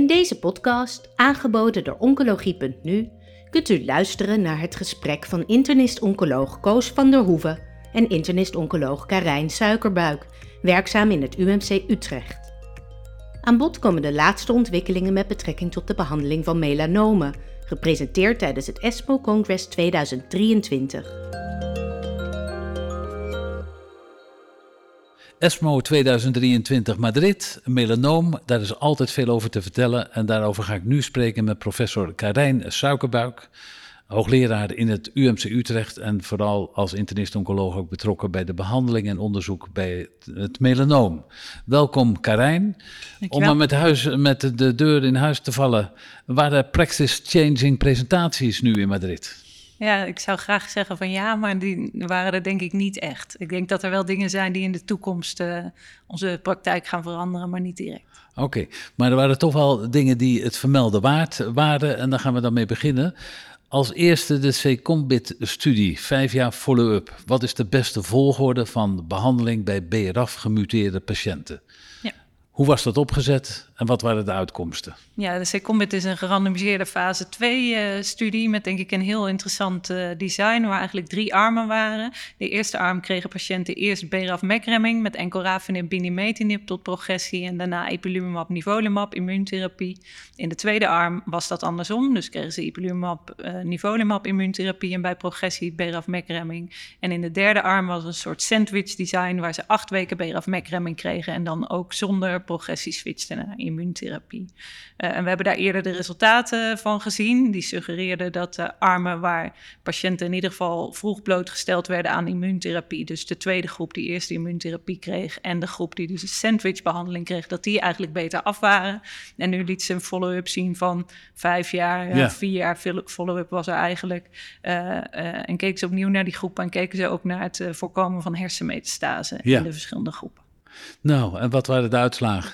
In deze podcast, aangeboden door Oncologie.nu, kunt u luisteren naar het gesprek van internist-oncoloog Koos van der Hoeven en internist-oncoloog Karijn Suikerbuik, werkzaam in het UMC Utrecht. Aan bod komen de laatste ontwikkelingen met betrekking tot de behandeling van melanomen, gepresenteerd tijdens het ESMO Congress 2023. ESMO 2023 Madrid, melanoom, daar is altijd veel over te vertellen. En daarover ga ik nu spreken met professor Karijn Suikerbuik, hoogleraar in het UMC Utrecht en vooral als internist-oncoloog ook betrokken bij de behandeling en onderzoek bij het melanoom. Welkom Karijn. Om maar met, huis, met de deur in huis te vallen, waren practice-changing presentaties nu in Madrid? Ja, ik zou graag zeggen van ja, maar die waren er denk ik niet echt. Ik denk dat er wel dingen zijn die in de toekomst uh, onze praktijk gaan veranderen, maar niet direct. Oké, maar er waren toch wel dingen die het vermelden waard waren en daar gaan we dan mee beginnen. Als eerste de C-Combit-studie, vijf jaar follow-up. Wat is de beste volgorde van behandeling bij BRAF-gemuteerde patiënten? Hoe was dat opgezet en wat waren de uitkomsten? Ja, de Secombit is een gerandomiseerde fase 2-studie uh, met denk ik een heel interessant uh, design, waar eigenlijk drie armen waren. De eerste arm kregen patiënten eerst BRAF-MEC-remming met encorafenib, binimetinib tot progressie en daarna ipilimumab, nivolumab, immuuntherapie. In de tweede arm was dat andersom, dus kregen ze ipilimumab, uh, nivolumab, immuuntherapie en bij progressie BRAF-MEC-remming. En in de derde arm was een soort sandwich design waar ze acht weken BRAF-MEC-remming kregen en dan ook zonder progressie switchten naar immuuntherapie. Uh, en we hebben daar eerder de resultaten van gezien. Die suggereerden dat de armen waar patiënten in ieder geval vroeg blootgesteld werden aan immuuntherapie, dus de tweede groep die eerst immuuntherapie kreeg en de groep die dus een sandwichbehandeling kreeg, dat die eigenlijk beter af waren. En nu liet ze een follow-up zien van vijf jaar, ja. vier jaar follow-up was er eigenlijk. Uh, uh, en keken ze opnieuw naar die groep en keken ze ook naar het voorkomen van hersenmetastase ja. in de verschillende groepen. Nou, en wat waren de uitslagen?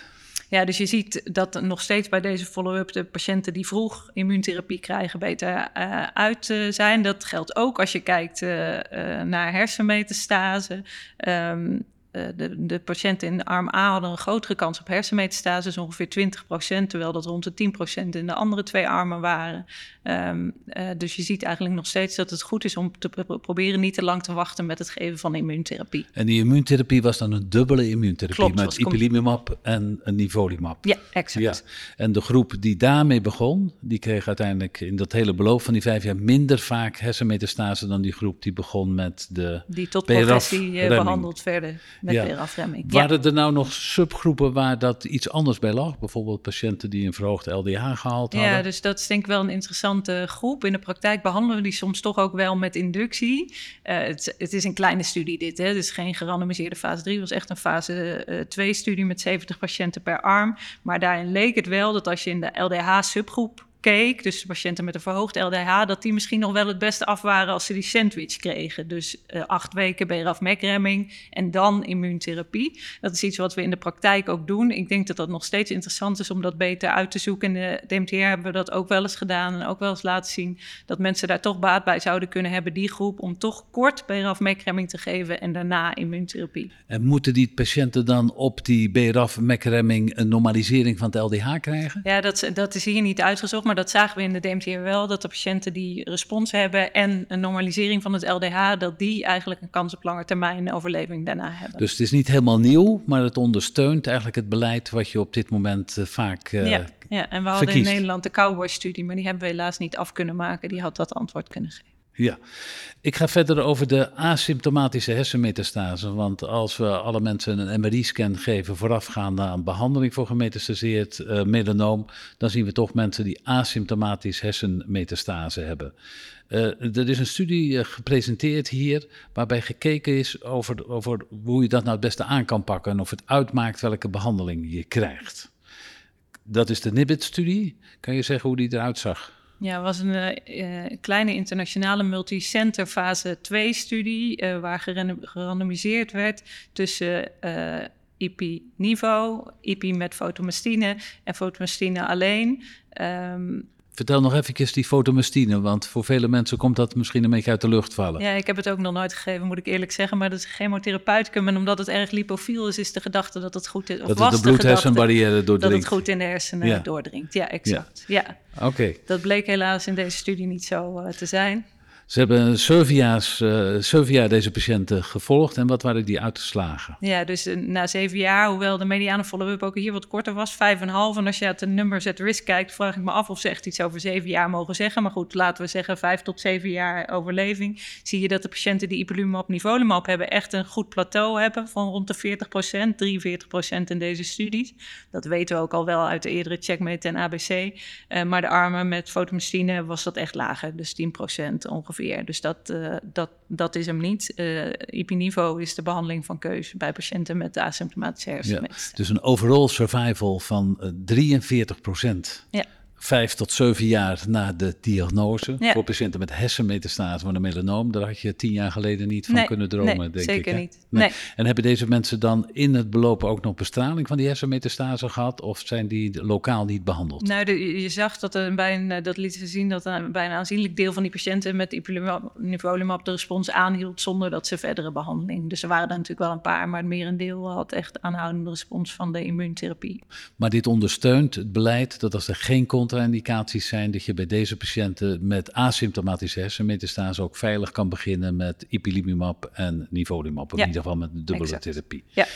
Ja, dus je ziet dat nog steeds bij deze follow-up de patiënten die vroeg immuuntherapie krijgen beter uh, uit uh, zijn. Dat geldt ook als je kijkt uh, naar hersenmetastase. Um, eh, de, de, patiënten in de arm A hadden een grotere kans op hersenmetastase, dus ongeveer 20%, terwijl dat rond de 10% in de andere twee armen waren. Um, uh, dus je ziet eigenlijk nog steeds dat het goed is om te pro proberen niet te lang te wachten met het geven van immuuntherapie. En die immuuntherapie was dan een dubbele immuuntherapie Klopt, met ipilimumab en een nivolumab. Ja, exact. Ja. En de groep die daarmee begon, die kreeg uiteindelijk in dat hele beloop van die vijf jaar minder vaak hersenmetastase dan die groep die begon met de Die tot progressie uh, behandeld verder met ja. afremming. Waren er nou nog subgroepen waar dat iets anders bij lag? Bijvoorbeeld patiënten die een verhoogde LDH gehaald hadden? Ja, dus dat is denk ik wel een interessante groep. In de praktijk behandelen we die soms toch ook wel met inductie. Uh, het, het, is een kleine studie dit, hè? dus geen gerandomiseerde fase 3. Het was echt een fase 2 uh, studie met 70 patiënten per arm. Maar daarin leek het wel dat als je in de LDH-subgroep dus patiënten met een verhoogd LDH, dat die misschien nog wel het beste af waren als ze die sandwich kregen. Dus uh, acht weken BRAF-MEC-remming en dan immuuntherapie. Dat is iets wat we in de praktijk ook doen. Ik denk dat dat nog steeds interessant is om dat beter uit te zoeken. In de DMTR hebben we dat ook wel eens gedaan en ook wel eens laten zien dat mensen daar toch baat bij zouden kunnen hebben, die groep, om toch kort BRAF-MEC-remming te geven en daarna immuuntherapie. En moeten die patiënten dan op die BRAF-MEC-remming een normalisering van het LDH krijgen? Ja, dat, dat is hier niet uitgezocht, maar dat zagen we in de DMTR wel, dat de patiënten die respons hebben en een normalisering van het LDH, dat die eigenlijk een kans op lange termijn overleving daarna hebben. Dus het is niet helemaal nieuw, maar het ondersteunt eigenlijk het beleid wat je op dit moment uh, vaak uh, ja, ja, en we hadden in Nederland de Cowboy-studie, maar die hebben we helaas niet af kunnen maken. Die had dat antwoord kunnen geven. Ja, ik ga verder over de asymptomatische hersenmetastase. Want als we alle mensen een MRI-scan geven voorafgaande aan behandeling voor gemetastaseerd uh, melanoom, dan zien we toch mensen die asymptomatisch hersenmetastase hebben. Uh, er is een studie uh, gepresenteerd hier waarbij gekeken is over, over hoe je dat nou het beste aan kan pakken en of het uitmaakt welke behandeling je krijgt. Dat is de NIBIT-studie. Kan je zeggen hoe die eruit zag? Ja, was een uh, kleine internationale multicenter fase 2 studie uh, waar gerandomiseerd werd tussen uh, IPI-niveau, IPI met fotomastine en fotomastine alleen. Um, Vertel nog eventjes die fotomastine, want voor vele mensen komt dat misschien een beetje uit de lucht vallen. Ja, ik heb het ook nog nooit gegeven, moet ik eerlijk zeggen. Maar dat is chemotherapeuticum. En omdat het erg lipofiel is, is de gedachte dat het goed is. Of dat was de bloedhersenbarrière doordringt. Dat het goed in de hersenen doordringt. Ja, exact. Ja. Oké. Dat bleek helaas in deze studie niet zo uh, te zijn. Ze hebben zeven uh, jaar deze patiënten gevolgd. En wat waren die uitgeslagen? Ja, dus uh, na zeven jaar, hoewel de mediane follow-up ook hier wat korter was, vijf en half. En als je uit de numbers at risk kijkt, vraag ik me af of ze echt iets over zeven jaar mogen zeggen. Maar goed, laten we zeggen vijf tot zeven jaar overleving. Zie je dat de patiënten die ipilimumab, nivolumab hebben echt een goed plateau hebben van rond de 40 procent, 43 procent in deze studies. Dat weten we ook al wel uit de eerdere checkmate en ABC. Uh, maar de armen met fotomastine was dat echt lager, dus 10 procent ongeveer. Dus dat, uh, dat, dat is hem niet. Uh, Ipinivo is de behandeling van keuze bij patiënten met asymptomatische hersenmetst. Ja, dus een overall survival van 43 procent. Ja vijf tot zeven jaar na de diagnose. Voor patiënten met hersenmetastase van een melanoom. Daar had je tien jaar geleden niet van kunnen dromen, nee, denk zeker ik. Zeker niet. Nee. En hebben deze mensen dan in het belopen ook nog bestraling van die hersenmetastase gehad? Of zijn die lokaal niet behandeld? Nou, je zag dat er bij een, dat liet ze zien dat een, bij een aanzienlijk deel van die patiënten met ipilimumab de respons aanhield zonder dat ze verdere behandeling. Dus er waren er natuurlijk wel een paar, maar het merendeel had echt aanhoudende respons van de immuuntherapie. Maar dit ondersteunt het beleid dat als er geen contra-indicaties zijn, dat je bij deze patiënten met asymptomatische hersenmetastase ook veilig kan beginnen met ipilimumab en nivolumab, in ieder geval met de dubbele exact. therapie. Ja.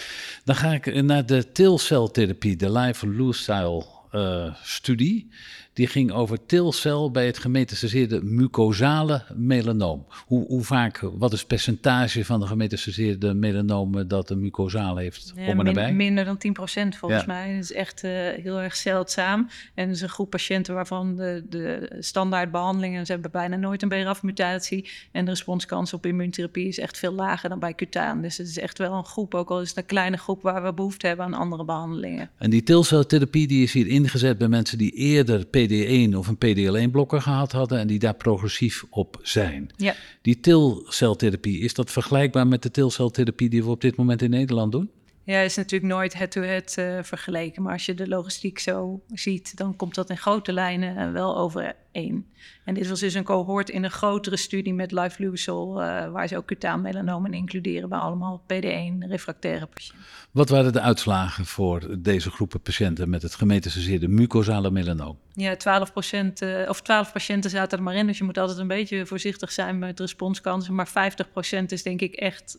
Dan ga ik naar de tilceltherapie, de Life Lifestyle uh, studie. Die ging over tilcel bij het gemetastaseerde mucosale melanoom. Hoe, hoe, vaak, wat is het percentage van de gemetastaseerde melanomen dat een mucosaal heeft? Ja, min- nabij. minder dan 10% volgens Ja. mij. Dat is echt eh, heel erg zeldzaam. En het is een groep patiënten waarvan de, de standaardbehandelingen... ze hebben bijna nooit een BRAF-mutatie... en de responskans op immuuntherapie is echt veel lager dan bij cutaan. Dus het is echt wel een groep, ook al is het een kleine groep... waar we behoefte hebben aan andere behandelingen. En die tilceltherapie die is hier ingezet bij mensen die eerder PD1 of een PDL1-blokker gehad hadden en die daar progressief op zijn. Ja. Die tilceltherapie, is dat vergelijkbaar met de tilceltherapie die we op dit moment in Nederland doen? Ja, is natuurlijk nooit head-to-head eh, vergeleken. Maar als je de logistiek zo ziet, dan komt dat in grote lijnen eh, wel overeen. En dit was dus een cohort in een grotere studie met Lifileucel, eh waar ze ook cutaan melanomen includeren bij allemaal PD1 refractaire patiënten. Wat waren de uitslagen voor deze groepen patiënten met het gemetastaseerde mucosale melanoom? Ja, 12%, of 12 patiënten zaten er maar in, dus je moet altijd een beetje voorzichtig zijn met responskansen. Maar 50% is denk ik echt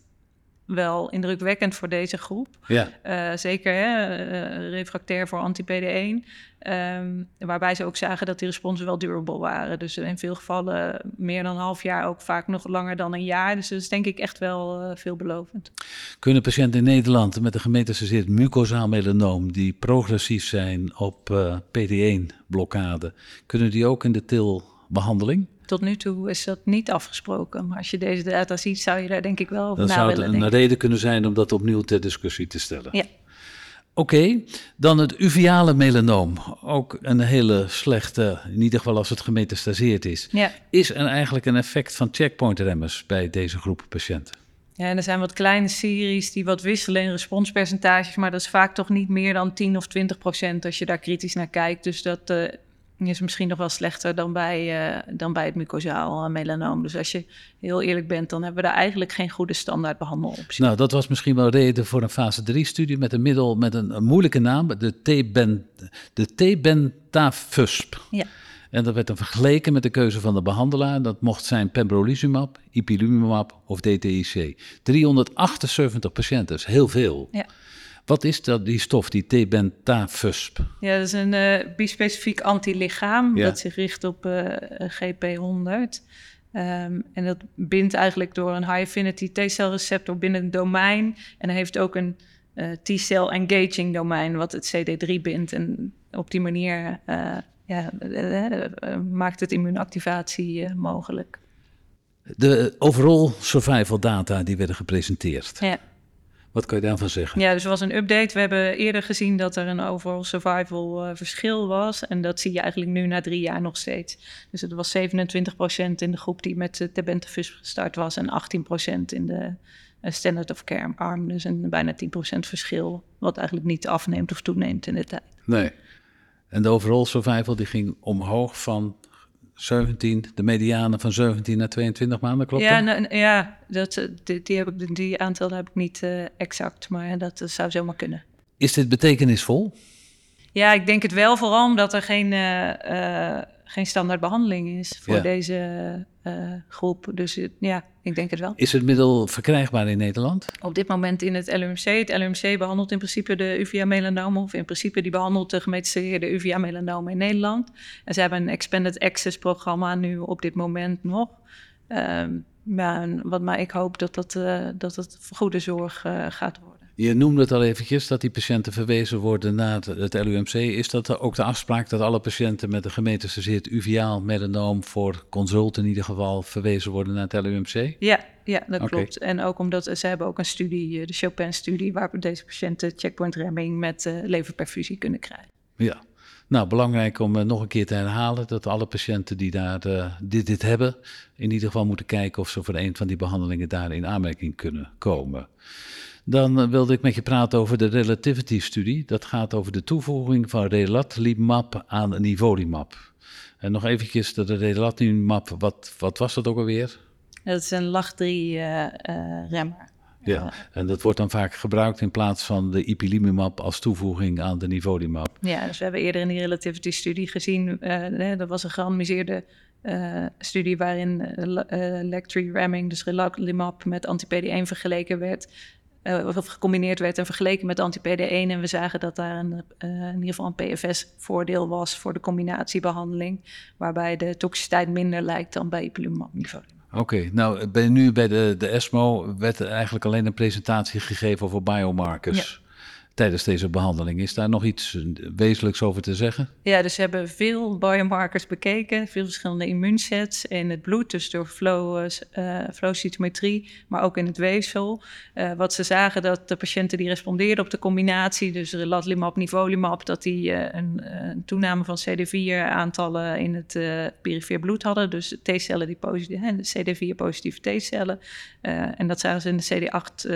wel indrukwekkend voor deze groep. Ja, Uh, zeker hè, uh, refractair voor anti-PD1. Um, waarbij ze ook zagen dat die responsen wel durable waren. Dus in veel gevallen meer dan een half jaar, ook vaak nog langer dan een jaar. Dus dat is denk ik echt wel uh, veelbelovend. kunnen patiënten in Nederland met een gemetastaseerd mucosaal melanoom die progressief zijn op uh, PD1-blokkade, kunnen die ook in de TIL-behandeling? Tot nu toe is dat niet afgesproken. Maar als je deze data ziet, zou je daar denk ik wel over Dan na zou het willen een denken. reden kunnen zijn om dat opnieuw ter discussie te stellen. Ja. Oké, dan het uveale melanoom. Ook een hele slechte, in ieder geval als het gemetastaseerd is. Ja. Is er eigenlijk een effect van checkpoint-remmers bij deze groep patiënten? Ja, en er zijn wat kleine series die wat wisselen in responspercentages, maar dat is vaak toch niet meer dan 10 of 20 procent als je daar kritisch naar kijkt. Dus dat uh, is misschien nog wel slechter dan bij, uh, dan bij het mucosaal melanoom. Dus als je heel eerlijk bent, dan hebben we daar eigenlijk geen goede standaard behandeloptie. Nou, dat was misschien wel reden voor een fase 3-studie met een middel met een, een moeilijke naam, de T-ben, de T-bentafusp. Ja. En dat werd dan vergeleken met de keuze van de behandelaar. Dat mocht zijn pembrolizumab, ipilimumab of DTIC. 378 patiënten, dat is heel veel. Ja. Wat is dat, die stof, die T-bentafusp? Ja, dat is een uh, bispecifiek antilichaam Ja. dat zich richt op uh, GP100. Um, en dat bindt eigenlijk door een high affinity T-celreceptor binnen een domein. En hij heeft ook een uh, T-cell engaging domein, wat het CD3 bindt. En op die manier uh, ja, maakt het immuunactivatie mogelijk. De overall survival data die werden gepresenteerd. Ja. Wat kan je daarvan zeggen? Ja, dus er was een update. We hebben eerder gezien dat er een overall survival uh, verschil was. En dat zie je eigenlijk nu na drie jaar nog steeds. Dus het was 27% in de groep die met uh, gestart was... en 18% in de uh, standard of care arm. Dus een bijna 10% verschil, wat eigenlijk niet afneemt of toeneemt in de tijd. Nee. En de overall survival die ging omhoog van 17, de mediane van 17 naar 22 maanden, klopt ja, dat? nou, ja dat, eh, die, die, heb ik, die aantallen heb ik niet uh, exact, maar dat uh, zou zomaar kunnen. Is dit betekenisvol? Ja, ik denk het wel, vooral omdat er geen, uh, geen standaard behandeling is voor ja. deze groep. Dus ja, ik denk het wel. Is het middel verkrijgbaar in Nederland? Op dit moment in het LUMC. Het LUMC behandelt in principe de uvea-melanoom, of in principe die behandelt de gemetastaseerde uvea-melanoom in Nederland. En ze hebben een expanded access programma nu op dit moment nog. Um, ja, wat, maar ik hoop dat dat, uh, dat het goede zorg uh, gaat worden. Je noemde het al eventjes dat die patiënten verwezen worden naar het, LUMC. Is dat ook de afspraak dat alle patiënten met een gemetastaseerd uveaal melanoom voor consult in ieder geval verwezen worden naar het LUMC? Ja, ja dat okay. klopt. En ook omdat ze hebben ook een studie, de Chopin-studie, waar deze patiënten checkpoint remming met uh, leverperfusie kunnen krijgen. Ja, nou, belangrijk om uh, nog een keer te herhalen dat alle patiënten die daar uh, dit, dit hebben, in ieder geval moeten kijken of ze voor een van die behandelingen daar in aanmerking kunnen komen. Dan uh, wilde ik met je praten over de relativity-studie. Dat gaat over de toevoeging van relatlimab aan nivolumab. En nog eventjes, de relatlimab, wat, wat was dat ook alweer? Dat is een LAG3-remmer. Ja, en dat wordt dan vaak gebruikt in plaats van de ipilimumab als toevoeging aan de nivolumab. Ja, dus we hebben eerder in die relativity-studie gezien, uh, dat was een gerandomiseerde uh, studie waarin uh, LAG3-ramming, dus relatlimab met anti-PD1 vergeleken werd, of gecombineerd werd en vergeleken met anti-PD1. En we zagen dat daar een, in ieder geval een PFS-voordeel was voor de combinatiebehandeling, waarbij de toxiciteit minder lijkt dan bij ipilimumab-nivolumab. Oké, okay, nou ben nu bij de, de ESMO werd er eigenlijk alleen een presentatie gegeven over biomarkers. Ja. Tijdens deze behandeling. Is daar nog iets wezenlijks over te zeggen? Ja, dus ze hebben veel biomarkers bekeken, veel verschillende immuunsets in het bloed, dus door flow, uh, flowcytometrie, maar ook in het weefsel. Uh, wat ze zagen dat de patiënten die respondeerden op de combinatie, dus relatlimab, nivolumab, dat die uh, een, toename van CD4-aantallen in het perifeer bloed hadden, dus T-cellen die positief, de CD4-positieve T-cellen. en dat zagen ze in de CD8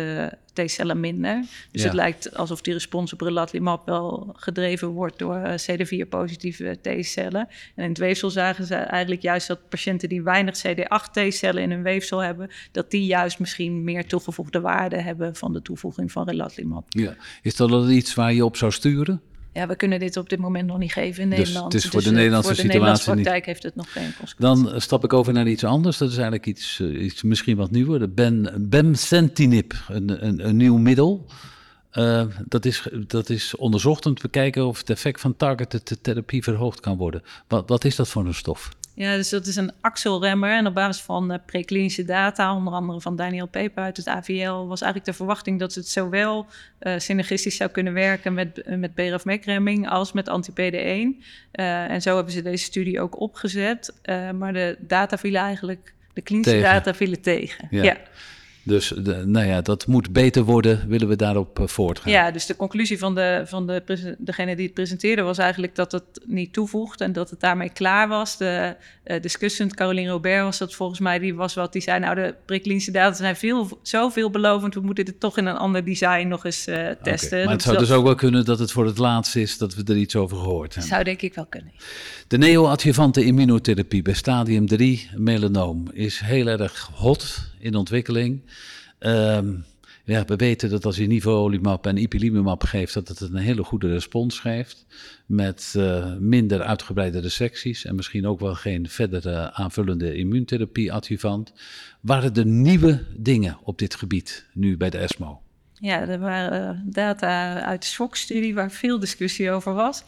T-cellen minder. Dus ja. het lijkt alsof die respons op relatlimab wel gedreven wordt door uh, CD4-positieve T-cellen. En in het weefsel zagen ze eigenlijk juist dat patiënten die weinig CD8 T-cellen in hun weefsel hebben, dat die juist misschien meer toegevoegde waarde hebben van de toevoeging van relatlimab. Ja. Is dat iets waar je op zou sturen? Ja, we kunnen dit op dit moment nog niet geven in Nederland. Dus het is voor dus, de Nederlandse voor de situatie Nederlandse praktijk niet. heeft het nog geen consequenties. Dan stap ik over naar iets anders. Dat is eigenlijk iets, uh, iets misschien wat nieuwer. De ben, bemcentinib, een, een, een nieuw middel. Uh, dat, is, dat is onderzocht om te bekijken of het effect van targeted therapie verhoogd kan worden. Wat, wat is dat voor een stof? Ja, dus dat is een axelremmer. En op basis van uh, preklinische data, onder andere van Daniel Peper uit het AVL, was eigenlijk de verwachting dat het zowel uh, synergistisch zou kunnen werken met, uh, met BRAF-MEK-remming als met anti-PD1. en zo hebben ze deze studie ook opgezet. maar de data vielen eigenlijk, de klinische tegen. data vielen tegen. Ja. ja. Dus de, nou ja, dat moet beter worden, willen we daarop uh, voortgaan. Ja, dus de conclusie van, de, van de, degene die het presenteerde was eigenlijk dat het niet toevoegt en dat het daarmee klaar was. De uh, discussant, Caroline Robert was dat volgens mij, die was wat, die zei nou de preklinische data zijn veel, zo veelbelovend, we moeten dit toch in een ander design nog eens uh, testen. Okay, maar het zou dus ook wel kunnen dat het voor het laatst is dat we er iets over gehoord hebben. Zou denk ik wel kunnen. De neoadjuvante immunotherapie bij stadium 3 melanoom is heel erg hot in ontwikkeling. Um, ja, we weten dat als je nivolumab en ipilimumab geeft, dat het een hele goede respons geeft. Met uh, minder uitgebreide resecties en misschien ook wel geen verdere aanvullende immuuntherapie-adjuvant. Waren er nieuwe dingen op dit gebied nu bij de ESMO? Ja, er waren data uit de SOC-studie waar veel discussie over was.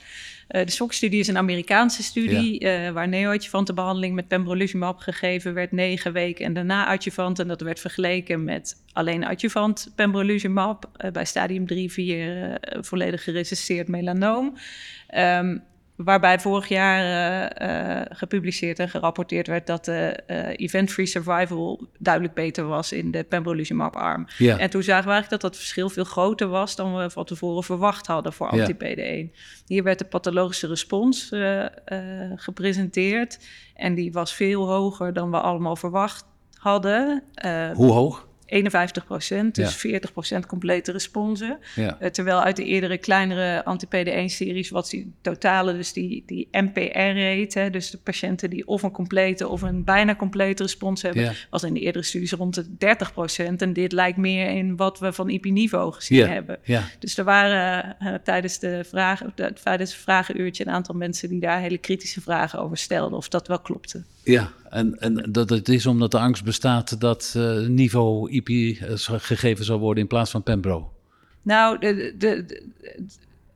Uh, de SOC-studie is een Amerikaanse studie ja. uh, waar neoadjuvante behandeling met pembrolizumab gegeven werd negen weken en daarna adjuvant. En dat werd vergeleken met alleen adjuvant pembrolizumab uh, bij stadium 3, 4 volledig geresisseerd melanoom. Um, Waarbij vorig jaar uh, uh, gepubliceerd en gerapporteerd werd dat de uh, event-free survival duidelijk beter was in de pembrolizumab-arm. Ja. En toen zagen we eigenlijk dat dat verschil veel groter was dan we van tevoren verwacht hadden voor anti-PD1. Hier werd de pathologische respons gepresenteerd en die was veel hoger dan we allemaal verwacht hadden. Hoe hoog? 51 procent, dus 40 procent complete responsen. Ja. Uh, terwijl uit de eerdere kleinere anti-PD1-series, wat die totale, dus die, die MPR-rate, dus de patiënten die of een complete of een bijna complete respons hebben, Ja. was in de eerdere studies rond de 30 procent. En dit lijkt meer in wat we van IP-niveau gezien hebben. Ja. Dus er waren uh, tijdens, de vragen, de, tijdens het vragenuurtje een aantal mensen die daar hele kritische vragen over stelden, of dat wel klopte. Ja, en, en dat het is omdat de angst bestaat dat uh, niveau IP uh, gegeven zal worden in plaats van Pembro. Nou, de, de,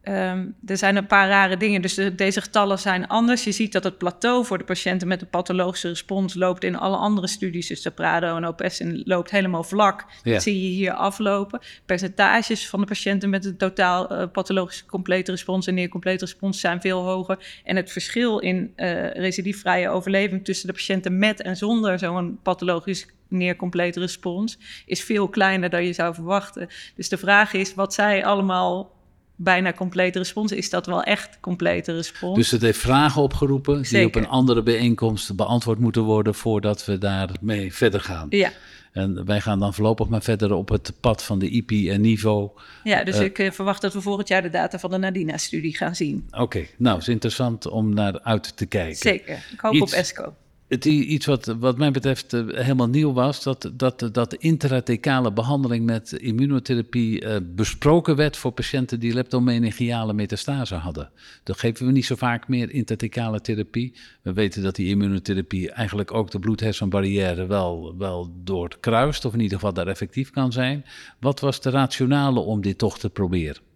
um, er zijn een paar rare dingen. Dus de, deze getallen zijn anders. Je ziet dat het plateau voor de patiënten met een pathologische respons loopt in alle andere studies. Dus de Prado en OPS loopt helemaal vlak. Ja. Dat zie je hier aflopen. Percentages van de patiënten met een totaal uh, pathologische complete respons en neer complete respons zijn veel hoger. En het verschil in uh, recidiefvrije overleving tussen de patiënten met en zonder zo'n pathologisch neer complete respons is veel kleiner dan je zou verwachten. Dus de vraag is wat zij allemaal bijna complete respons. Is dat wel echt complete respons? Dus het heeft vragen opgeroepen die Zeker. op een andere bijeenkomst beantwoord moeten worden voordat we daarmee verder gaan. Ja. En wij gaan dan voorlopig maar verder op het pad van de IP en niveau. Ja, dus Uh, ik uh, verwacht dat we volgend jaar de data van de Nadina-studie gaan zien. Oké, okay. nou, is interessant om naar uit te kijken. Zeker, ik hoop Iets, op ESCO. Het, iets wat, wat mij betreft uh, helemaal nieuw was, dat, dat, dat de intrathecale behandeling met immunotherapie uh, besproken werd voor patiënten die leptomeningeale metastase hadden. Dat geven we niet zo vaak meer intrathecale therapie. We weten dat die immunotherapie eigenlijk ook de bloed-hersenbarrière wel, wel doorkruist, of in ieder geval daar effectief kan zijn. Wat was de rationale om dit toch te proberen?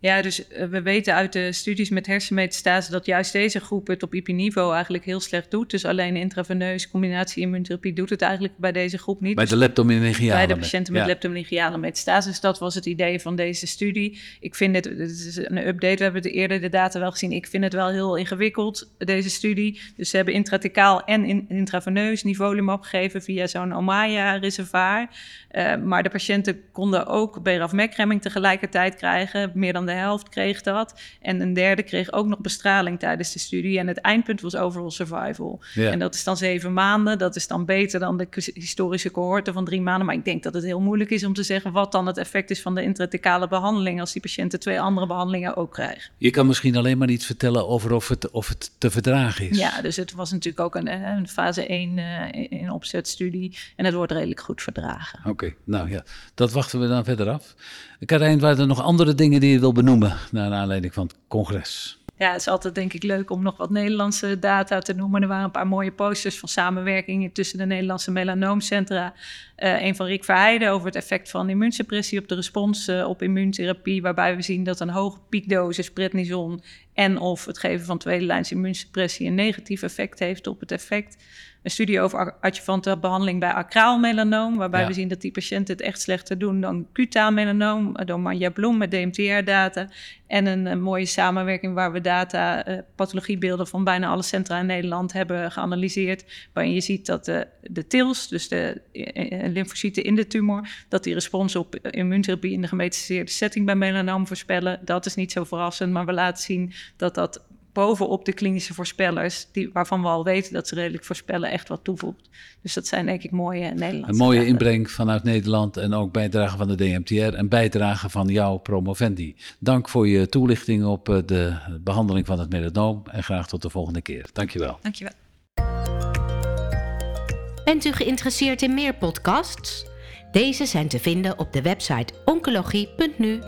Ja, dus uh, we weten uit de studies met hersenmetastase dat juist deze groep het op IP-niveau eigenlijk heel slecht doet. Dus alleen intraveneus combinatie immunotherapie doet het eigenlijk bij deze groep niet. Bij de leptomeningeale. Bij de patiënten met ja. leptomeningeale metastase. Dus dat was het idee van deze studie. Ik vind het, het is een update, we hebben de eerder de data wel gezien. Ik vind het wel heel ingewikkeld, deze studie. Dus ze hebben intrathecaal en in, intraveneus nivolumab gegeven via zo'n Omaya-reservoir. Uh, maar de patiënten konden ook BRAF-MEK-remming tegelijkertijd krijgen. Meer dan de helft kreeg dat. En een derde kreeg ook nog bestraling tijdens de studie. En het eindpunt was overall survival. Ja. En dat is dan zeven maanden. Dat is dan beter dan de historische cohorte van drie maanden. Maar ik denk dat het heel moeilijk is om te zeggen wat dan het effect is van de intrathecale behandeling. Als die patiënten twee andere behandelingen ook krijgen. Je kan misschien alleen maar iets vertellen over of het, of het te verdragen is. Ja, dus het was natuurlijk ook een, een fase 1 uh, in opzetstudie. En het wordt redelijk goed verdragen. Oké, okay, nou ja, dat wachten we dan verder af. Karijn, waren er nog andere dingen die je wil benoemen naar aanleiding van het congres? Ja, het is altijd denk ik leuk om nog wat Nederlandse data te noemen. Er waren een paar mooie posters van samenwerking tussen de Nederlandse melanoomcentra. Uh, een van Rick Verheijden over het effect van immuunsuppressie op de respons uh, op immuuntherapie. Waarbij we zien dat een hoge piekdosis prednison en of het geven van tweede lijns immuunsuppressie een negatief effect heeft op het effect. Een studie over adjuvante behandeling bij acraal melanoom, waarbij Ja. we zien dat die patiënten het echt slechter doen dan cutaal melanoom, eh, door Manja Bloem met DMTR-data. En een, een, mooie samenwerking waar we data, uh, pathologiebeelden van bijna alle centra in Nederland hebben geanalyseerd. Waarin je ziet dat de, de TILS, dus de uh, lymfocyten in de tumor, dat die respons op immuuntherapie in de gemetastaseerde setting bij melanoom voorspellen. Dat is niet zo verrassend, maar we laten zien dat dat bovenop de klinische voorspellers, die, waarvan we al weten dat ze redelijk voorspellen, echt wat toevoegt. Dus dat zijn denk ik mooie Nederlandse Een mooie inbreng vanuit Nederland en ook bijdrage van de DMTR en bijdrage van jouw promovendi. Dank voor je toelichting op eh, de behandeling van het melanoom en graag tot de volgende keer. Dankjewel. Dankjewel. Bent u geïnteresseerd in meer podcasts? Deze zijn te vinden op de website oncologie.nu